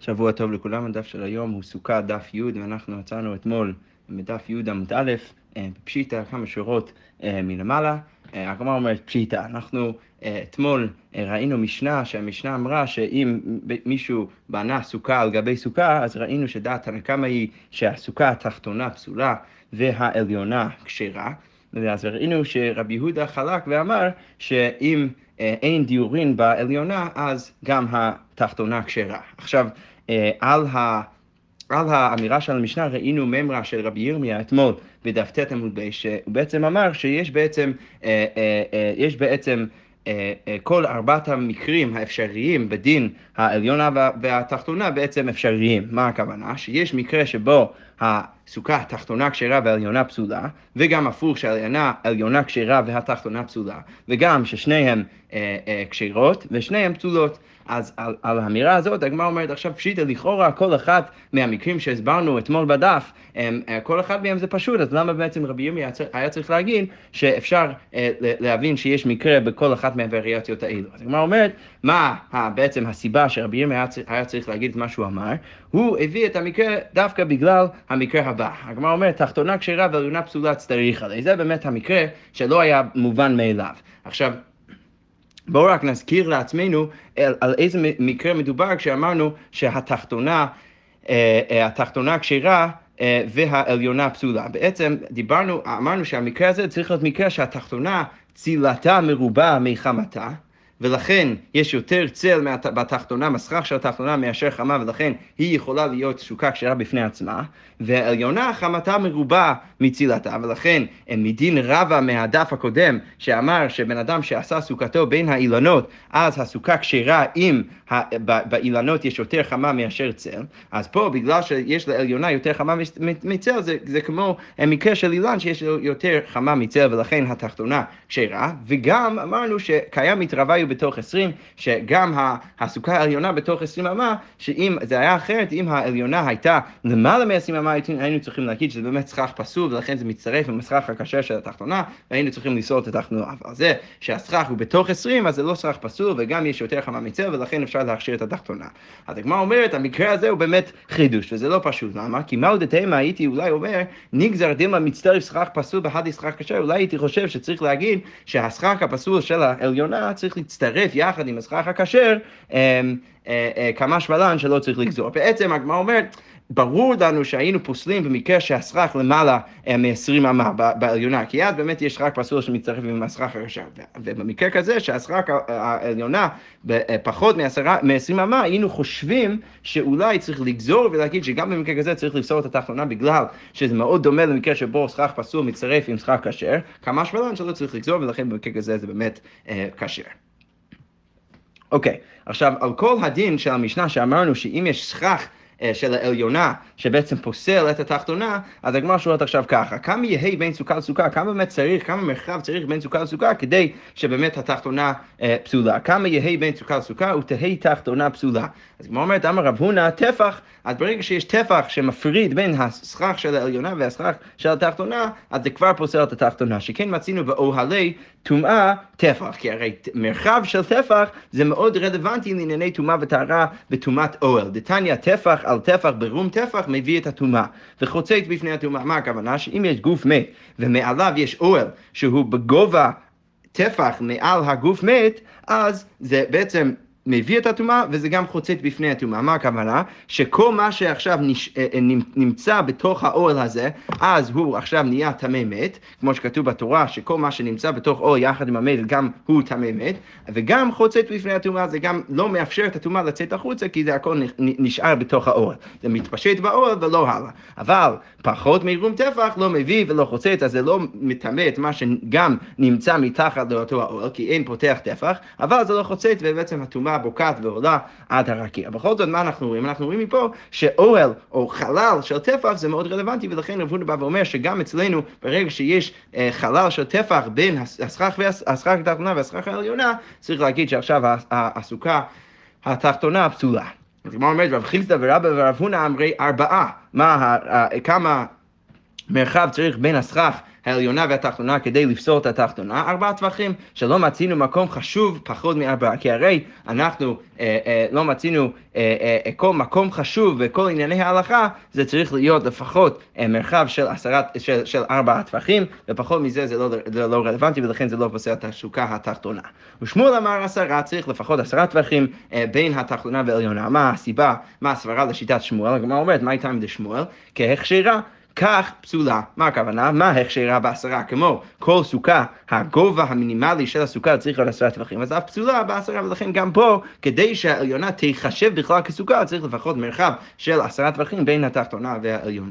שבוע טוב לכולם, הדף של היום הוא סוכה דף י' ואנחנו יצאנו אתמול בדף י' עמוד א', אה, בפשיטה, כמה שורות אה, מלמעלה. אה, הגמרא אומרת פשיטה, אנחנו אתמול ראינו משנה, שהמשנה אמרה שאם מישהו בנה סוכה על גבי סוכה, אז ראינו שדעת הנקמה היא שהסוכה התחתונה פסולה והעליונה כשרה. אז ראינו שרבי יהודה חלק ואמר שאם אין דיורין בעליונה, אז גם התחתונה כשרה. עכשיו, אה, על, ה, על האמירה של המשנה ראינו ממרה של רבי ירמיה אתמול בדף ט עמוד ב, שהוא בעצם אמר שיש בעצם, אה, אה, יש בעצם כל ארבעת המקרים האפשריים בדין העליונה והתחתונה בעצם אפשריים. מה הכוונה? שיש מקרה שבו הסוכה התחתונה כשרה והעליונה פסולה, וגם הפוך שהעליונה כשרה והתחתונה פסולה, וגם ששניהם כשרות ושניהם פסולות. אז על, על האמירה הזאת הגמרא אומרת עכשיו פשיטא, לכאורה כל אחת מהמקרים שהסברנו אתמול בדף, הם, אה, כל אחד מהם זה פשוט, אז למה בעצם רבי ירמי היה צריך להגיד שאפשר אה, להבין שיש מקרה בכל אחת מהווריאציות האלו? אז הגמרא אומרת, מה בעצם הסיבה שרבי ירמי היה צריך להגיד את מה שהוא אמר? הוא הביא את המקרה דווקא בגלל המקרה הבא. הגמרא אומרת, תחתונה כשרה ועליונה פסולה צריך עליה. זה באמת המקרה שלא היה מובן מאליו. עכשיו, בואו רק נזכיר לעצמנו על, על איזה מקרה מדובר כשאמרנו שהתחתונה, אה, אה, התחתונה כשרה אה, והעליונה פסולה. בעצם דיברנו, אמרנו שהמקרה הזה צריך להיות מקרה שהתחתונה צילתה מרובה מחמתה. ולכן יש יותר צל בתחתונה, מסכך של התחתונה מאשר חמה, ולכן היא יכולה להיות סוכה כשרה בפני עצמה, והעליונה חמתה מרובה מצילתה, ולכן מדין רבה מהדף הקודם, שאמר שבן אדם שעשה סוכתו בין האילנות, אז הסוכה כשרה אם באילנות יש יותר חמה מאשר צל, אז פה בגלל שיש לעליונה יותר חמה מצל, זה, זה כמו מקרה של אילן שיש לו יותר חמה מצל, ולכן התחתונה כשרה, וגם אמרנו שקיים מתרווה בתוך 20, שגם הסוכה העליונה בתוך 20 אמה, שאם זה היה אחרת, אם העליונה הייתה למעלה מ-20 אמה, היינו צריכים להגיד שזה באמת סכך פסול, ולכן זה מצטרף עם הסכך הכשר של התחתונה, והיינו צריכים לסעוד את התחתונה. אבל זה שהסכך הוא בתוך 20, אז זה לא סכך פסול, וגם יש יותר חמה מצל, ולכן אפשר להכשיר את התחתונה. אז הגמרא אומרת, המקרה הזה הוא באמת חידוש, וזה לא פשוט. למה? כי מהו דתימה הייתי אולי אומר, נגזר דילמה מצטרף סכך פסול בהדי סכך כשר, אולי הייתי חושב שצריך להגיד שהסכך הפסול של העליונה צריך להצטרף יחד עם הסכך הכשר, אמ, אה, אה, כמה שבלן שלא צריך לגזור. בעצם הגמרא אומרת, ברור לנו שהיינו פוסלים במקרה שהסכך למעלה אה, מ-20 אמה בעליונה, כי אז באמת יש רק פסול שמצטרף עם הסכך הראשון. ובמקרה כזה שהסכך העליונה פחות מ-20 אמה, היינו חושבים שאולי צריך לגזור ולהגיד שגם במקרה כזה צריך לפסול את התחתונה בגלל שזה מאוד דומה למקרה שבו סכך פסול מצטרף עם סכך כשר, כמה שבלן שלא צריך לגזור ולכן במקרה כזה זה באמת כשר. אוקיי, עכשיו על כל הדין של המשנה שאמרנו שאם יש סכך של העליונה, שבעצם פוסל את התחתונה, אז הגמרא שואלת עכשיו ככה, כמה יהי בין סוכה לסוכה, כמה באמת צריך, כמה מרחב צריך בין סוכה לסוכה, כדי שבאמת התחתונה אה, פסולה. כמה יהי בין סוכה לסוכה ותהי תחתונה פסולה. אז הגמרא אומרת, אמר רב הונא, טפח, אז ברגע שיש טפח שמפריד בין הסכך של העליונה והסכך של התחתונה, אז זה כבר פוסל את התחתונה. שכן מצינו באוהלי טומאה טפח, כי הרי מרחב של טפח זה מאוד רלוונטי לענייני טומאה וטהרה בטומאת אוהל. דתניא טפח על טפח ברום טפח מביא את הטומאה, וחוצץ בפני הטומאה. מה הכוונה? שאם יש גוף מת ומעליו יש אוהל שהוא בגובה טפח מעל הגוף מת, אז זה בעצם מביא את הטומאה וזה גם חוצץ בפני הטומאה. מה הכוונה? שכל מה שעכשיו נש... אה, אה, נמצא בתוך האוהל הזה, אז הוא עכשיו נהיה טמא מת, כמו שכתוב בתורה, שכל מה שנמצא בתוך אוהל יחד עם המת גם הוא טמא מת, וגם חוצץ בפני הטומאה, זה גם לא מאפשר את הטומאה לצאת החוצה, כי זה הכל נשאר בתוך האוהל. זה מתפשט באוהל ולא הלאה. אבל פחות מרום טפח לא מביא ולא חוצץ, אז זה לא מטמא את מה שגם נמצא מתחת לאותו האוהל, כי אין פותח טפח, אבל זה לא חוצץ ובעצם הטומאה בוקעת ועולה עד הרקיע. בכל זאת, מה אנחנו רואים? אנחנו רואים מפה שאוהל או חלל של טפח זה מאוד רלוונטי, ולכן רב הונא בא ואומר שגם אצלנו, ברגע שיש אה, חלל של טפח בין הסכך התחתונה והסכך העליונה, צריך להגיד שעכשיו הסוכה התחתונה פסולה. אז כמו אומרת, רב חיסדא ורבא ורב הונא אמרי ארבעה. מה, כמה מרחב צריך בין הסכך העליונה והתחתונה כדי לפסול את התחתונה, ארבעה טווחים, שלא מצינו מקום חשוב פחות מארבעה, כי הרי אנחנו אה, אה, לא מצינו אה, אה, כל מקום חשוב וכל ענייני ההלכה, זה צריך להיות לפחות אה, מרחב של, עשרת, של, של ארבעה טווחים, ופחות מזה זה לא, זה לא רלוונטי ולכן זה לא פוסל את הסוכה התחתונה. ושמואל אמר עשרה, צריך לפחות עשרה טווחים אה, בין התחתונה והעליונה. מה הסיבה, מה הסברה לשיטת שמואל? הגמרא אומרת, מה הייתה מדי שמואל? כך פסולה. מה הכוונה? מה הכשרה בעשרה? כמו כל סוכה, הגובה המינימלי של הסוכה צריך להיות עשרה טווחים, אז אף פסולה בעשרה, ולכן גם פה, כדי שהעליונה תיחשב בכלל כסוכה, צריך לפחות מרחב של עשרה טווחים בין התחתונה והעליונה.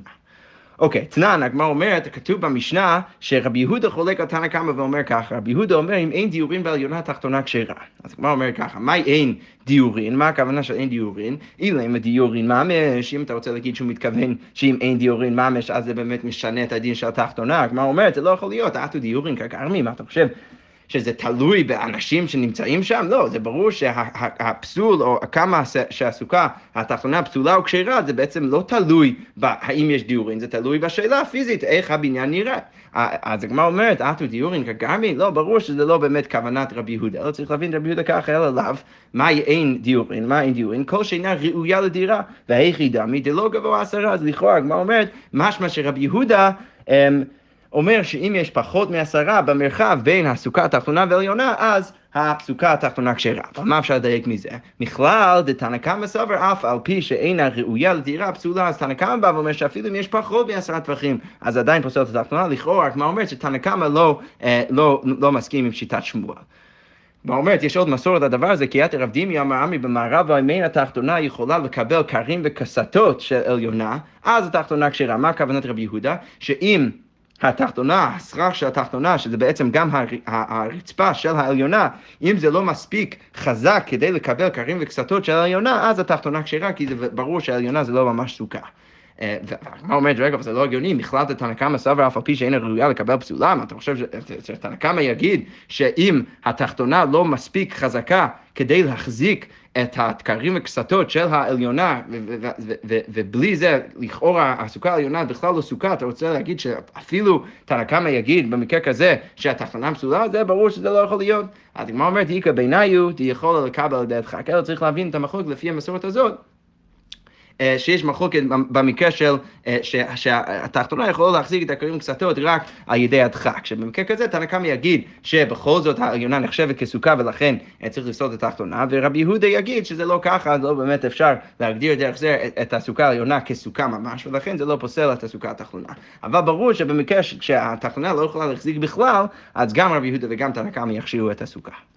אוקיי, תנן, הגמרא אומרת, כתוב במשנה שרבי יהודה חולק על תנא קמא ואומר ככה, רבי יהודה אומר אם אין דיורין בעליונה התחתונה כשרה. אז הגמרא אומר ככה, מה אין דיורין? מה הכוונה של אין דיורין? אילימא דיורין ממש, אם אתה רוצה להגיד שהוא מתכוון שאם אין דיורין ממש, אז זה באמת משנה את הדין של התחתונה. הגמרא אומרת, זה לא יכול להיות, אטו דיורין קא גרמי, מה אתה חושב? שזה תלוי באנשים שנמצאים שם? לא, זה ברור שהפסול, או כמה שהסוכה התחתונה פסולה או כשרה, זה בעצם לא תלוי בהאם יש דיורין, זה תלוי בשאלה הפיזית, איך הבניין נראה. אז הגמרא אומרת, אטו דיורין קא גרמי? לא, ברור שזה לא באמת כוונת רבי יהודה, לא צריך להבין רבי יהודה ככה, אלא לאו, מה אין דיורין, מה אין דיורין? כל שאינה ראויה לדירה, והיחידה מדלא גבוה עשרה, אז לכאורה הגמרא אומרת, משמע שרבי יהודה, אמ, אומר שאם יש פחות מעשרה במרחב בין הסוכה התחתונה והעליונה, אז הסוכה התחתונה כשרה. מה אפשר לדייק מזה? מכלל דתנא קמא סבר אף על פי שאינה ראויה לדירה פסולה, אז תנא קמא בא ואומר שאפילו אם יש פחות מעשרה טווחים, אז עדיין פוסל את התחתונה, לכאורה, כמו אומרת שתנא קמא לא, אה, לא, לא מסכים עם שיטת שמואל. אומרת, יש עוד מסורת לדבר הזה, כי יתר רב דימי אמר עמי במערב והימין התחתונה יכולה לקבל קרים וכסתות של עליונה, אז התחתונה כשרה. מה הכוונת רבי יהודה? שאם התחתונה, הסכך של התחתונה, שזה בעצם גם הרצפה של העליונה, אם זה לא מספיק חזק כדי לקבל קרים וקסתות של העליונה, אז התחתונה כשרה, כי זה ברור שהעליונה זה לא ממש סוכה. אה, והגמרא אומרת, רגע, זה לא הגיוני, בכלל תנא קמא סבר אף על פי שאינה ראויה לקבל פסולה, מה אתה חושב שתנא קמא יגיד שאם התחתונה לא מספיק חזקה כדי להחזיק את התקרים וקסתות של העליונה, ובלי זה, לכאורה, הסוכה העליונה בכלל לא סוכה, אתה רוצה להגיד שאפילו תנא קמא יגיד במקרה כזה שהתחתונה פסולה, זה ברור שזה לא יכול להיות. אז הגמרא אומרת, איכא בעיניו, תיכולה לקבל על דעתך. כאילו צריך להבין את המחלוקת לפי המסורת הזאת. אה, שיש מחלוקת במקרה של, אה, שהתחתונה יכולה להחזיק את הכלים קצתות רק על ידי הדחק. שבמקרה כזה תנא יגיד שבכל זאת העליונה נחשבת כסוכה ולכן אה, צריך לפסול את התחתונה, ורבי יהודה יגיד שזה לא ככה, לא באמת אפשר להגדיר דרך זה את הסוכה העליונה כסוכה ממש, ולכן זה לא פוסל את הסוכה התחתונה. אבל ברור שבמקרה שהתחתונה לא יכולה להחזיק בכלל, אז גם רבי יהודה וגם תנא קמא יכשירו את הסוכה.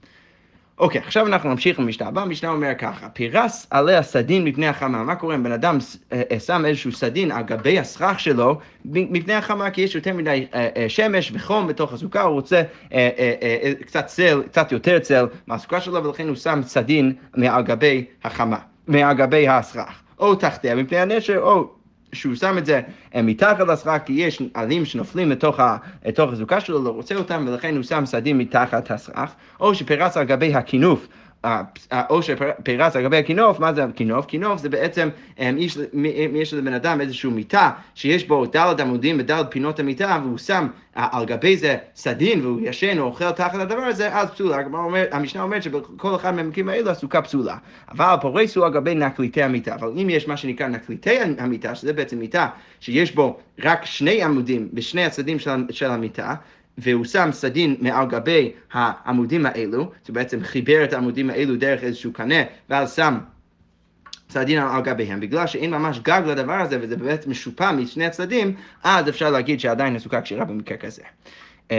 אוקיי, עכשיו אנחנו נמשיך למשנה הבאה, המשנה אומר ככה, פירס עליה סדין מפני החמה, מה קורה אם בן אדם אה, אה, שם איזשהו סדין על גבי הסכך שלו? מפני החמה, כי יש יותר מדי אה, שמש וחום בתוך הסוכה, הוא רוצה קצת צל, קצת יותר צל מהסוכה שלו, ולכן הוא שם סדין מעל גבי החמה, מעל גבי הסכך, או תחתיה מפני הנשר, או שהוא שם את זה מתחת לסכך, כי יש עלים שנופלים לתוך, לתוך הזוקה שלו, לא רוצה אותם, ולכן הוא שם סדים מתחת הסכך, או שפרס על גבי הכינוף או שפרס על גבי הכינוף, מה זה הכינוף? כינוף זה בעצם, אם יש לבן אדם איזושהי מיטה שיש בו דלת עמודים ודלת פינות המיטה והוא שם על גבי זה סדין והוא ישן או אוכל תחת הדבר הזה, אז פסולה. המשנה אומרת שבכל אחד מהמקרים האלו הסוכה פסולה. אבל פורס הוא על גבי נקליטי המיטה. אבל אם יש מה שנקרא נקליטי המיטה, שזה בעצם מיטה שיש בו רק שני עמודים בשני הצדדים של המיטה, והוא שם סדין מעל גבי העמודים האלו, זה בעצם חיבר את העמודים האלו דרך איזשהו קנה, ואז שם סדין על גביהם, בגלל שאין ממש גג לדבר הזה וזה באמת משופע משני הצדדים, אז אפשר להגיד שעדיין הסוכה כשירה במקרה כזה. אמ,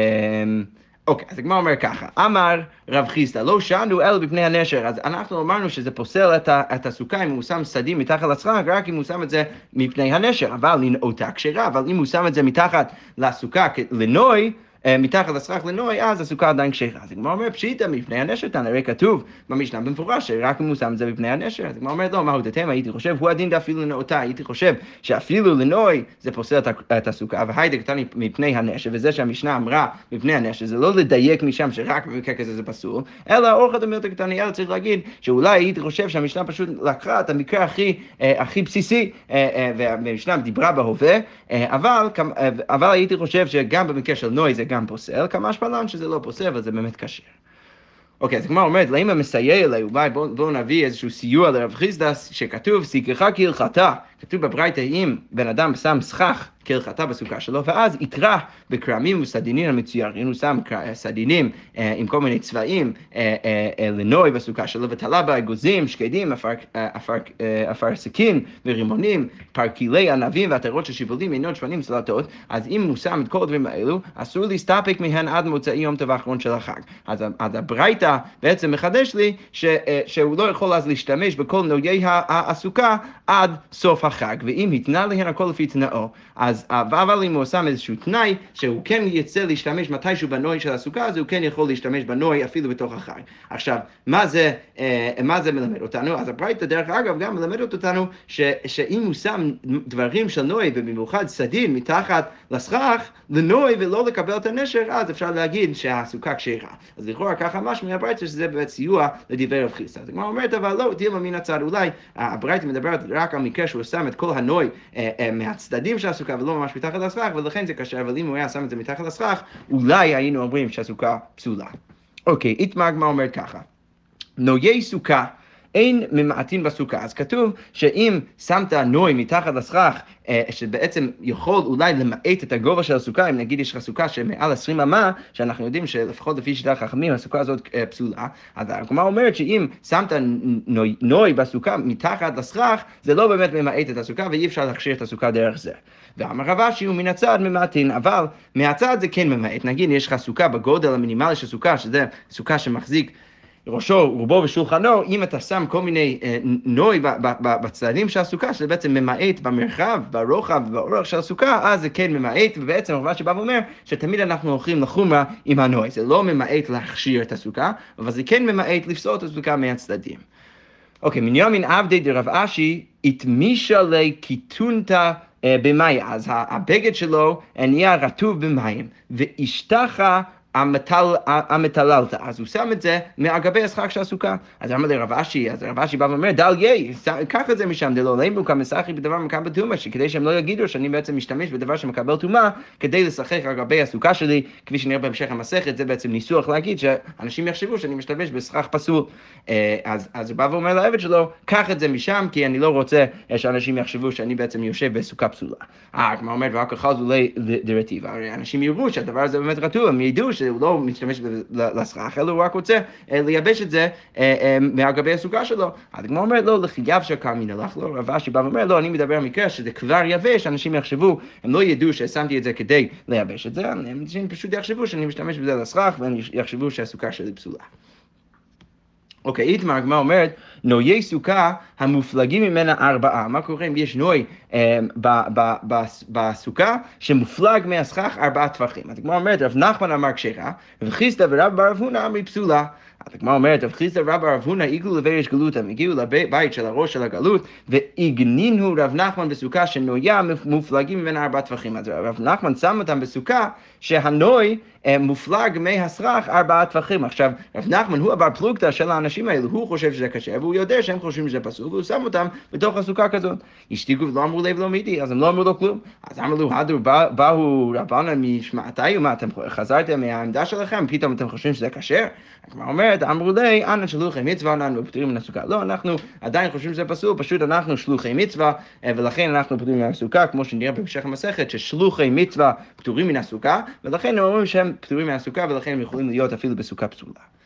אוקיי, אז הגמרא אומר ככה, אמר רב חיסדא, לא שענו אלא בפני הנשר, אז אנחנו אמרנו שזה פוסל את, ה, את הסוכה אם הוא שם סדים מתחת לסכך, רק אם הוא שם את זה מפני הנשר, אבל לנאותה כשרה, אבל אם הוא שם את זה מתחת לסוכה לנוי, מתחת לסכך לנוי, אז הסוכה עדיין כשרה. אז הגמרא אומר, פשיטא מפני הנשר תנא, הרי כתוב במשנה במפורש שרק אם הוא שם את זה מפני הנשר. אז הגמרא אומרת, לא, מהו דתמה, הייתי חושב, הוא הדין דאפילו לנאותה, הייתי חושב שאפילו לנוי זה פוסל את הסוכה, והיידה קטני מפני הנשר, וזה שהמשנה אמרה מפני הנשר, זה לא לדייק משם שרק במקרה כזה זה פסול, אלא אורחא דמילתא קטני, אלא צריך להגיד שאולי הייתי חושב שהמשנה פשוט לקחה את המקרה הכי, אה, הכי בסיסי, אה, והמשנה דיברה בהווה, אבל, אבל הייתי חושב שגם במקרה של נוי זה גם פוסל, כמה שפלן שזה לא פוסל, אבל זה באמת קשה. אוקיי, אז הגמרא אומרת, למה מסייע אליי? אולי בואו נביא איזשהו סיוע לרב חיסדא, שכתוב, סיכך כהלכתה. כתוב בברייתא, אם בן אדם שם סכך כהלכתה בסוכה שלו, ואז יתרה בכרמים וסדינים המצוירים, הוא שם סדינים אה, עם כל מיני צבעים אה, אה, לנוי בסוכה שלו, ותלה בה אגוזים, שקדים, אפרסקים ורימונים, פרקילי ענבים ועטרות של שיבולים, עינות שבנים סלטות, אז אם הוא שם את כל הדברים האלו, אסור להסתפק מהן עד מוצאי יום טוב האחרון של החג. אז, אז הברייתא בעצם מחדש לי שהוא לא יכול אז להשתמש בכל נוגי הסוכה עד סוף החג, ואם התנה להן הכל לפי תנאו, אז אבל אם הוא שם איזשהו תנאי שהוא כן יצא להשתמש מתישהו בנוי של הסוכה, אז הוא כן יכול להשתמש בנוי אפילו בתוך החג. עכשיו, מה זה, אה, מה זה מלמד אותנו? אז הברייתא דרך אגב גם מלמדת אותנו ש, שאם הוא שם דברים של נוי, ובמיוחד סדין מתחת לסכך, לנוי ולא לקבל את הנשר, אז אפשר להגיד שהסוכה כשרה. אז לכאורה ככה משהו מהברייתא שזה באמת סיוע לדברי רב חיסא. אז הגמרא אומרת, אבל לא, תהיה מן הצד, אולי הברייתא מדברת רק על מקרה שהוא שם את כל הנוי אה, אה, מהצדדים של הסוכה ולא ממש מתחת לסכך, ולכן זה קשה, אבל אם הוא היה שם את זה מתחת לסכך, אולי היינו אומרים שהסוכה פסולה. אוקיי, איתמר הגמרא אומרת ככה, נויי סוכה אין ממעטין בסוכה. אז כתוב שאם שמת נוי מתחת לסכך, אה, שבעצם יכול אולי למעט את הגובה של הסוכה, אם נגיד יש לך סוכה שמעל 20 אמה, שאנחנו יודעים שלפחות לפי שיטת החכמים הסוכה הזאת אה, פסולה, אז הגמרא אומרת שאם שמת נוי, נוי בסוכה מתחת לסכך, זה לא באמת ממעט את הסוכה ואי אפשר להכשיר את הסוכה דרך זה. ואמר רב אשי הוא מן הצד ממעטין, אבל מהצד זה כן ממעט. נגיד יש לך סוכה בגודל המינימלי של סוכה, שזה סוכה שמחזיק ראשו, רובו ושולחנו, אם אתה שם כל מיני אה, נוי בצדדים של הסוכה, שזה בעצם ממעט במרחב, ברוחב ובאורך של הסוכה, אז זה כן ממעט, ובעצם הרב שבא ואומר שתמיד אנחנו הולכים לחומרה עם הנוי. זה לא ממעט להכשיר את הסוכה, אבל זה כן ממעט לפסול את הסוכה מהצדדים. אוקיי, מנימין עבדי דרב אשי, התמישה לקיטונתא אה, במאי, אז הבגד שלו נהיה רטוב במים, המטללת, אז הוא שם את זה מהגבי השחק של הסוכה. אז אמר לרב אשי, אז רב אשי בא ואומר, דל יי, קח את זה משם, דלא לימבו כמסחי בדבר מקבל טומאה, שכדי שהם לא יגידו שאני בעצם משתמש בדבר שמקבל טומאה, כדי לשחק על גבי הסוכה שלי, כפי שנראה בהמשך המסכת, זה בעצם ניסוח להגיד שאנשים יחשבו שאני משתמש בסכך פסול. אה, אז, אז הוא בא ואומר לעבד שלו, קח את זה משם, כי אני לא רוצה שאנשים יחשבו שאני בעצם יושב בסוכה פסולה. אה, גמרא אומרת, והא קא חזו ליה דרטיבא, הרי אנשים יראו שהדבר הזה באמת רטוב, הם ידעו שהוא לא משתמש לסכך, אלא הוא רק רוצה אה, לייבש את זה אה, אה, מהגבי הסוכה שלו. אז הגמרא אומרת לו, לכי יבשה קאמינא לך, לא, רב אשי בא ואומר, לא, אני מדבר על מקרה שזה כבר יבש, אנשים יחשבו, הם לא ידעו ששמתי את זה כדי לייבש את זה, הם פשוט יחשבו שאני משתמש בזה לסכך, והם יחשבו שהסוכה שלי פסולה. אוקיי, איתמר, הגמרא אומרת, נויי סוכה המופלגים ממנה ארבעה. מה קורה אם יש נוי אה, בסוכה שמופלג מהסכך ארבעה טווחים? אז הגמרא אומרת, רב נחמן אמר כשרה, וחיסדא ורב בר אבונה אמרי פסולה. הגמרא אומרת, רב חיסדא ורב בר אבונה הגיעו לבירש גלות, הם הגיעו לבית של הראש של הגלות, והגנינו רב נחמן בסוכה שנויה מופלגים ממנה ארבעה טווחים. אז רב נחמן שם אותם בסוכה שהנוי אה, מופלג מהסכך ארבעה טווחים. עכשיו, רב נחמן הוא הבר פלוגתא של האנשים האלו, הוא חושב שזה קשה, והוא יודע שהם חושבים שזה פסול, והוא שם אותם בתוך הסוכה כזאת. השתיקו ולא אמרו לב לא מידי, אז הם לא אמרו לו כלום. אז אמרו לו, הדרו, באו רבנה משמעתי, מה אתם חזרתם מהעמדה שלכם, פתאום אתם חושבים שזה כשר? הגמרא אומרת, אמרו לי, אנא שלוחי מצווה, אנא פטורים מן הסוכה. לא, אנחנו עדיין חושבים שזה פסול, פשוט אנחנו שלוחי מצווה, אה, ולכן אנחנו פטורים מן הסוכה, כמו שנראה בהמשך המסכת, ששלוחי מצווה פטורים מן הסוכה, ולכן הם אומרים שהם פטורים מהסוכה, ולכן הם יכולים להיות אפילו בסוכה פסולה.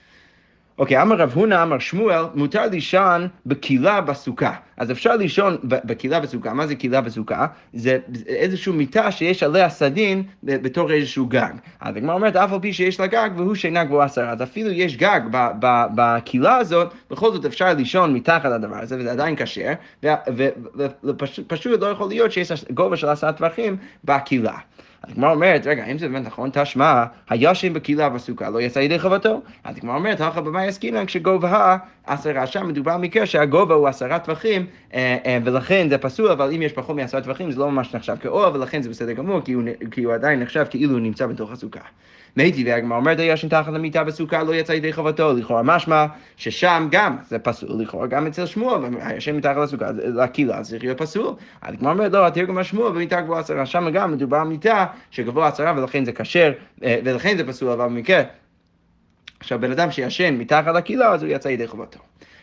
אוקיי, אמר רב הונא, אמר שמואל, מותר לישון בקילה בסוכה. אז אפשר לישון בקילה בסוכה. מה זה קילה בסוכה? זה איזושהי מיטה שיש עליה סדין בתור איזשהו גג. אז הגמרא אומרת, אף על פי שיש לה גג והוא שינה גבוהה עשרה. אז אפילו יש גג בקילה הזאת, בכל זאת אפשר לישון מתחת לדבר הזה, וזה עדיין כשר, ופשוט לא יכול להיות שיש גובה של עשרה טווחים בקילה. הגמרא אומרת, רגע, אם זה באמת נכון, תשמע, הישן בקהילה בסוכה לא יצא ידי חובתו. אז הגמרא אומרת, הלכה במאי עסקינן כשגובה עשרה, שם מדובר במקרה שהגובה הוא עשרה טווחים, אה, אה, ולכן זה פסול, אבל אם יש פחות מעשרה טווחים זה לא ממש נחשב כאוהל, ולכן זה בסדר גמור, כי הוא, כי הוא עדיין נחשב כאילו הוא נמצא בתוך הסוכה. מתי והגמרא אומרת הישן תחת המיטה בסוכה לא יצא ידי חובתו, לכאורה משמע ששם גם זה פסול, לכאורה גם אצל שמואל, הישן מתחת לסוכה, לקהילה צריך להיות פסול. אז הגמרא אומרת לא, התרגום השמואל במיטה גבוהה עשרה, שם גם מדובר על מיטה שגבוה עשרה ולכן זה כשר, אה, ולכן זה פסול, אבל במקרה עכשיו, בן אדם שישן מתחת לקהילה, אז הוא יצא ידי חובתו.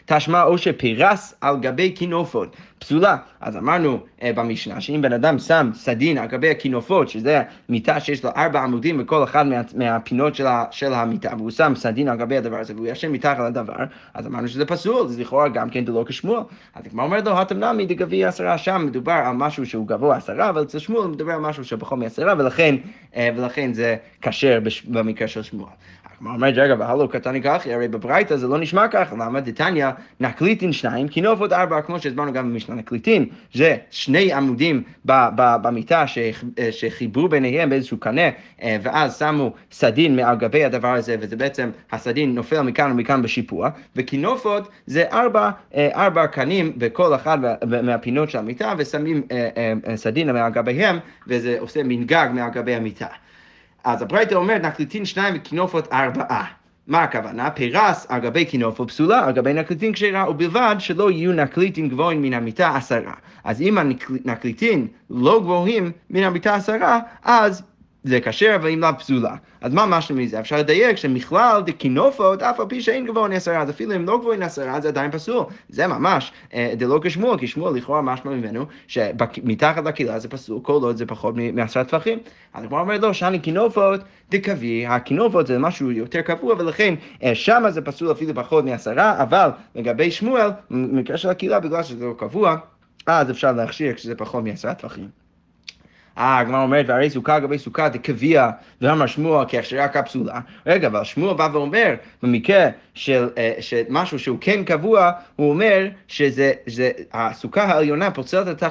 תשמע או שפירס על גבי כינופות, פסולה. אז אמרנו אה, במשנה שאם בן אדם שם סדין על גבי הכינופות, שזה מיטה שיש לה ארבע עמודים בכל אחד מה, מהפינות של, ה, של המיטה, והוא שם סדין על גבי הדבר הזה והוא ישן מתחת לדבר, אז אמרנו שזה פסול, זה לכאורה גם כן דלא כשמואל. אז כמו אומר לו, התמנמי דגבי עשרה, שם מדובר על משהו שהוא גבוה עשרה, אבל אצל שמואל מדובר על משהו שפחות מעשרה, ולכן, אה, ולכן זה כשר במקרה של שמואל. אומרת, רגע, והלו קטני ככי, הרי בברייתא זה לא נשמע ככה, למה דתניא נקליטין שניים, כינופות ארבע, כמו שהסברנו גם במשנה נקליטין, זה שני עמודים במיטה שחיברו ביניהם באיזשהו קנה, אה, ואז שמו סדין מעל גבי הדבר הזה, וזה בעצם, הסדין נופל מכאן ומכאן בשיפוע, וכינופות זה ארבע, אה, ארבע קנים בכל אחד מהפינות של המיטה, ושמים אה, סדין מעל גביהם, וזה עושה מין גג מעל גבי המיטה. אז הברייתא אומרת, נקליטין שניים וקינופות ארבעה. מה הכוונה? פרס על גבי קינופות פסולה, על גבי נקליטין כשרה, ובלבד שלא יהיו נקליטין גבוהים מן המיטה עשרה. אז אם הנקליטין לא גבוהים מן המיטה עשרה, אז זה כשר אבל אם לאו פסולה. אז מה משמע מזה? אפשר לדייק שמכלל דקינופות, אף על פי שאין גבוה עשרה, אז אפילו אם לא גבוה עשרה, זה עדיין פסול. זה ממש אה, דלא כשמואל, כי שמואל לכאורה משמע ממנו שמתחת לכילה זה פסול, כל עוד זה פחות מעשרה טפחים. אז כמו אומר לא, שאני קינופות דקווי, הקינופות זה משהו יותר קבוע, ולכן אה, שמה זה פסול אפילו פחות מעשרה, אבל לגבי שמואל, במקרה של הקהילה, בגלל שזה לא קבוע, אז אפשר להכשיר כשזה פחות מעשרה טפחים. אה, הגמרא אומרת, והרי סוכה גבי סוכה דקביע, ואמר שמואל כהכשרה כפסולה. רגע, אבל שמואל בא ואומר, במקרה של, אה, של משהו שהוא כן קבוע, הוא אומר שזה, שזה, הסוכה העליונה פוסלת את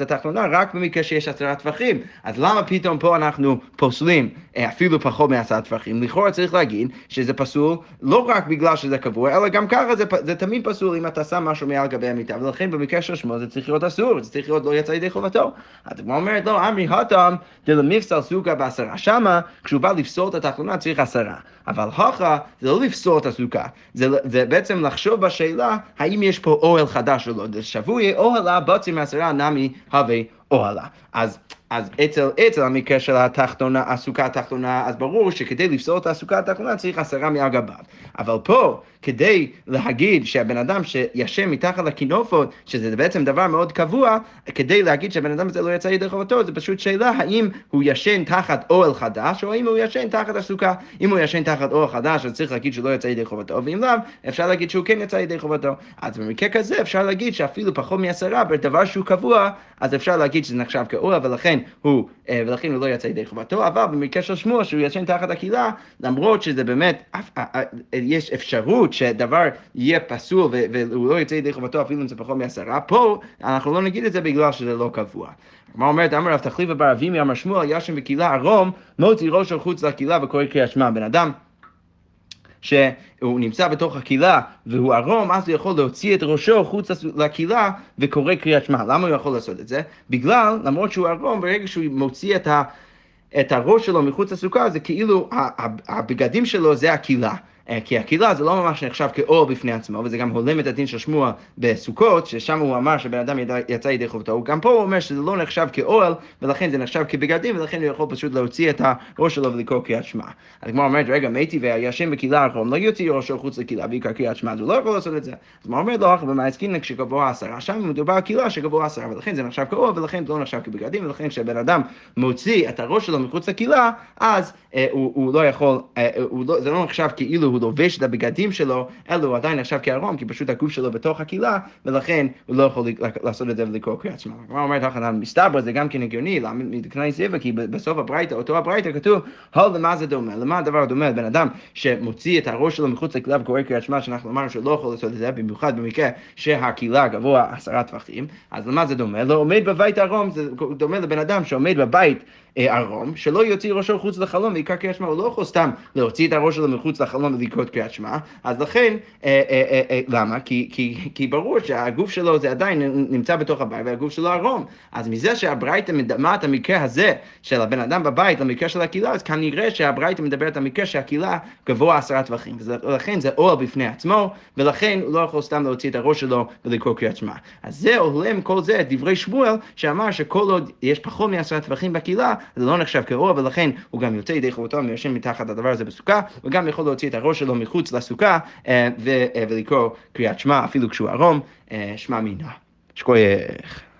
התחתונה, את רק במקרה שיש עשרה טווחים. אז למה פתאום פה אנחנו פוסלים אה, אפילו פחות מעשרה טווחים? לכאורה צריך להגיד שזה פסול לא רק בגלל שזה קבוע, אלא גם ככה זה, זה תמיד פסול אם אתה שם משהו מעל גבי המיטה, ולכן במקרה של שמואל זה צריך להיות אסור, זה צריך להיות לא יצא ידי חובתו. אז הגמרא אומרת, לא, אמרי התם דלמפסל סוכה בעשרה. שמה, כשהוא בא לפסול את התחתונה צריך עשרה. אבל הכה זה לא לפסול את הסוכה, זה, זה בעצם לחשוב בשאלה האם יש פה אוהל חדש או לא. שבוי אוהלה בוצי מעשרה נמי הווה אוהלה. אז אז אצל, אצל המקרה של התחתונה, הסוכה התחתונה, אז ברור שכדי לפסול את הסוכה התחתונה צריך עשרה מעל גביו. אבל פה, כדי להגיד שהבן אדם שישן מתחת לכינופות, שזה בעצם דבר מאוד קבוע, כדי להגיד שהבן אדם הזה לא יצא ידי חובתו, זה פשוט שאלה האם הוא ישן תחת אוהל חדש, או האם הוא ישן תחת הסוכה. אם הוא ישן תחת אוהל חדש, אז צריך להגיד שלא יצא ידי חובתו, ואם לאו, אפשר להגיד שהוא כן יצא ידי חובתו. אז במקרה כזה אפשר להגיד שאפילו פחות מעשרה, בדבר שהוא קבוע, אז אפשר להגיד שזה נחשב כאוהל, ולכן הוא, אה, ולכן הוא לא יצא ידי חובתו, אבל במקרה של שמוע שהוא ישן תחת הקהילה, למרות שזה באמת, אה, אה, יש אפשרות שדבר יהיה פסול והוא לא יצא ידי חובתו אפילו אם זה פחות מעשרה, פה אנחנו לא נגיד את זה בגלל שזה לא קבוע. הגמרא אומרת, אמר רב תחליף בר אבימי אמר שמואל ישן בקהילה ערום, מוציא ראשו חוץ לקהילה וקורא קריאת שמע. בן אדם שהוא נמצא בתוך הקהילה והוא ערום, אז הוא יכול להוציא את ראשו חוץ לקהילה וקורא קריאת שמע. למה הוא יכול לעשות את זה? בגלל, למרות שהוא ערום, ברגע שהוא מוציא את, ה, את הראש שלו מחוץ לסוכה, זה כאילו הבגדים שלו זה הקהילה. אה, כי הקהילה זה לא ממש נחשב כאור בפני עצמו, וזה גם הולם את הדין של שמוע בסוכות, ששם הוא אמר שבן אדם יצא ידי חובתו, גם פה הוא אומר שזה לא נחשב כאוהל, ולכן זה נחשב כבגדים, ולכן הוא יכול פשוט להוציא את הראש שלו ולקרוא קריאת שמע. הגמרא אומרת, רגע, מתי והישן בקהילה הרחום, לא יוציא ראשו חוץ לקהילה ויקרא קריאת שמע, אז הוא לא יכול לעשות את זה. אז הגמרא אומרת לו, אחר במעסקין כשגבוה עשרה, שם מדובר על קהילה שגבוה עשרה, ולכן זה נחשב כאוהל, ולכן זה לא נחשב כבגדים, ולכן כשבן אדם מוציא את הראש שלו מחוץ לקהילה, אז אה, הוא, הוא לא יכול, אה, הוא לא, זה לא נחשב כאילו הוא לובש את הבגדים שלו, אלו הוא עדיין נחשב כערום, כי פשוט הגוף שלו בתוך הקהילה, ולכן הוא לא יכול לעשות את זה ולקרוא קריאת שמע. הגמרא אומרת, מסתבר, זה גם כן הגיוני, מבחינה סיבה, כי בסוף הברייתא, אותו הברייתא כתוב, הו למה זה דומה? למה הדבר דומה? בן אדם שמוציא את הראש שלו מחוץ לקהילה וקורא קריאת שמע, שאנחנו אמרנו שהוא לא יכול לעשות את זה, במיוחד במקרה שהקהילה גבוה עשרה טפחים, אז למה זה דומה? לא עומד בבית ערום, זה דומה לבן אדם שעומד בבית ערום, שלא יוציא ראשו מחוץ לחלום ויקרא קריאת שמע, הוא לא יכול סתם להוציא את הראש שלו מחוץ לחלום ולקרוא קריאת שמע, אז לכן, אה, אה, למה? כי, ברור שהגוף שלו זה עדיין נמצא בתוך הבית והגוף שלו ערום, אז מזה שהברייתא מדמה את המקרה הזה של הבן אדם בבית למקרה של הקהילה, אז כנראה שהברייתא מדברת על מקרה שהקהילה גבוה עשרה טווחים, ולכן זה אוהל בפני עצמו, ולכן הוא לא יכול סתם להוציא את הראש שלו ולקרוא קריאת שמע. אז זה הולם כל זה, דברי שמואל, שאמר שכל עוד יש פחות מעשרה טווחים בקהילה, זה לא נחשב כאור, ולכן הוא גם יוצא ידי חובתו וישן מתחת לדבר הזה בסוכה, וגם יכול להוציא את הראש שלו מחוץ לסוכה אה, אה, ולקרוא קריאת שמע, אפילו כשהוא ערום, אה, שמע מינה. שכוייך.